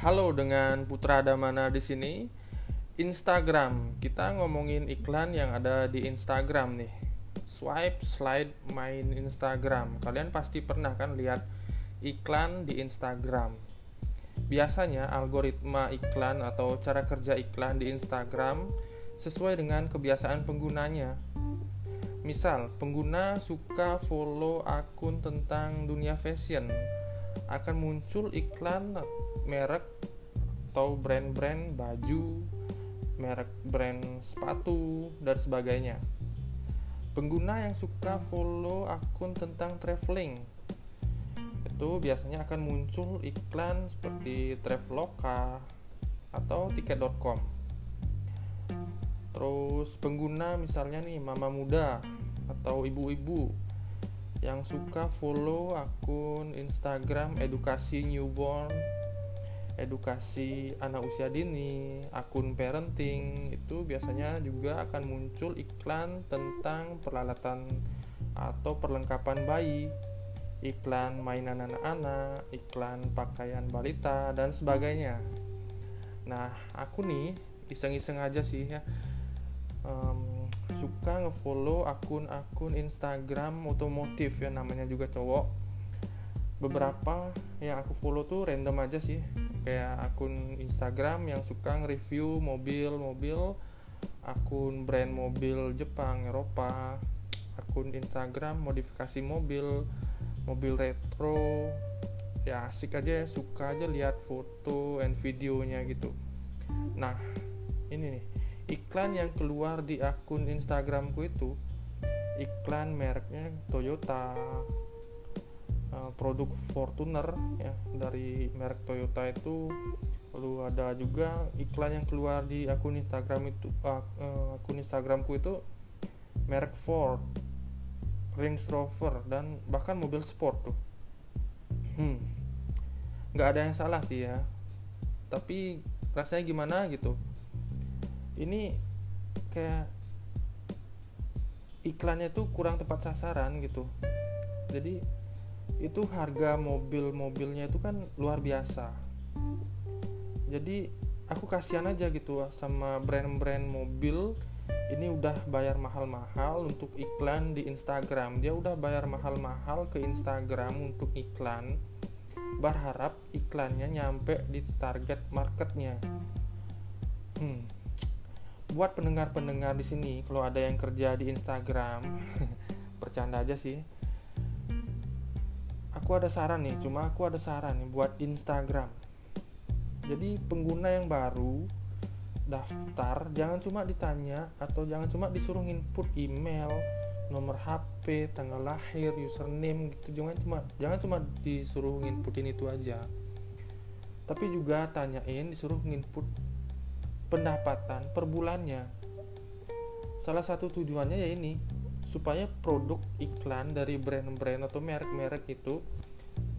Halo dengan Putra Damana di sini. Instagram, kita ngomongin iklan yang ada di Instagram nih. Swipe, slide, main Instagram. Kalian pasti pernah kan lihat iklan di Instagram. Biasanya algoritma iklan atau cara kerja iklan di Instagram sesuai dengan kebiasaan penggunanya. Misal, pengguna suka follow akun tentang dunia fashion akan muncul iklan merek atau brand-brand baju, merek brand sepatu, dan sebagainya. Pengguna yang suka follow akun tentang traveling itu biasanya akan muncul iklan seperti Traveloka atau tiket.com. Terus pengguna misalnya nih mama muda atau ibu-ibu yang suka follow akun Instagram edukasi newborn, edukasi anak usia dini, akun parenting itu biasanya juga akan muncul iklan tentang peralatan atau perlengkapan bayi, iklan mainan anak-anak, iklan pakaian balita dan sebagainya. Nah, aku nih iseng-iseng aja sih ya. Um, suka ngefollow akun-akun Instagram otomotif ya namanya juga cowok. Beberapa yang aku follow tuh random aja sih. Kayak akun Instagram yang suka nge-review mobil-mobil akun brand mobil Jepang Eropa akun Instagram modifikasi mobil mobil retro. Ya asik aja ya suka aja lihat foto and videonya gitu. Nah ini nih iklan yang keluar di akun Instagramku itu iklan mereknya Toyota. Uh, produk Fortuner ya dari merek Toyota itu. Lalu ada juga iklan yang keluar di akun Instagram itu uh, akun Instagramku itu merek Ford Range Rover dan bahkan mobil sport tuh. Hmm nggak ada yang salah sih ya. Tapi rasanya gimana gitu ini kayak iklannya tuh kurang tepat sasaran gitu. Jadi itu harga mobil-mobilnya itu kan luar biasa. Jadi aku kasihan aja gitu sama brand-brand mobil ini udah bayar mahal-mahal untuk iklan di Instagram. Dia udah bayar mahal-mahal ke Instagram untuk iklan berharap iklannya nyampe di target marketnya. Hmm buat pendengar-pendengar di sini kalau ada yang kerja di Instagram bercanda aja sih. Aku ada saran nih cuma aku ada saran nih buat Instagram. Jadi pengguna yang baru daftar jangan cuma ditanya atau jangan cuma disuruh input email nomor HP tanggal lahir username gitu. Jangan cuma jangan cuma disuruh inputin itu aja. Tapi juga tanyain disuruh input pendapatan per bulannya. Salah satu tujuannya ya ini, supaya produk iklan dari brand-brand atau merek-merek itu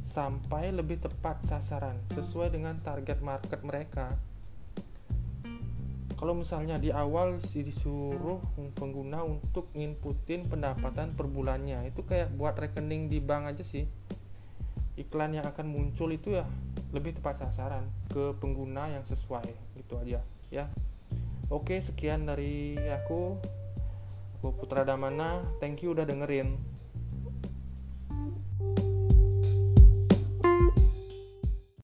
sampai lebih tepat sasaran sesuai dengan target market mereka. Kalau misalnya di awal disuruh pengguna untuk nginputin pendapatan per bulannya, itu kayak buat rekening di bank aja sih. Iklan yang akan muncul itu ya lebih tepat sasaran ke pengguna yang sesuai gitu aja ya. Oke sekian dari aku. Aku Putra Damana. Thank you udah dengerin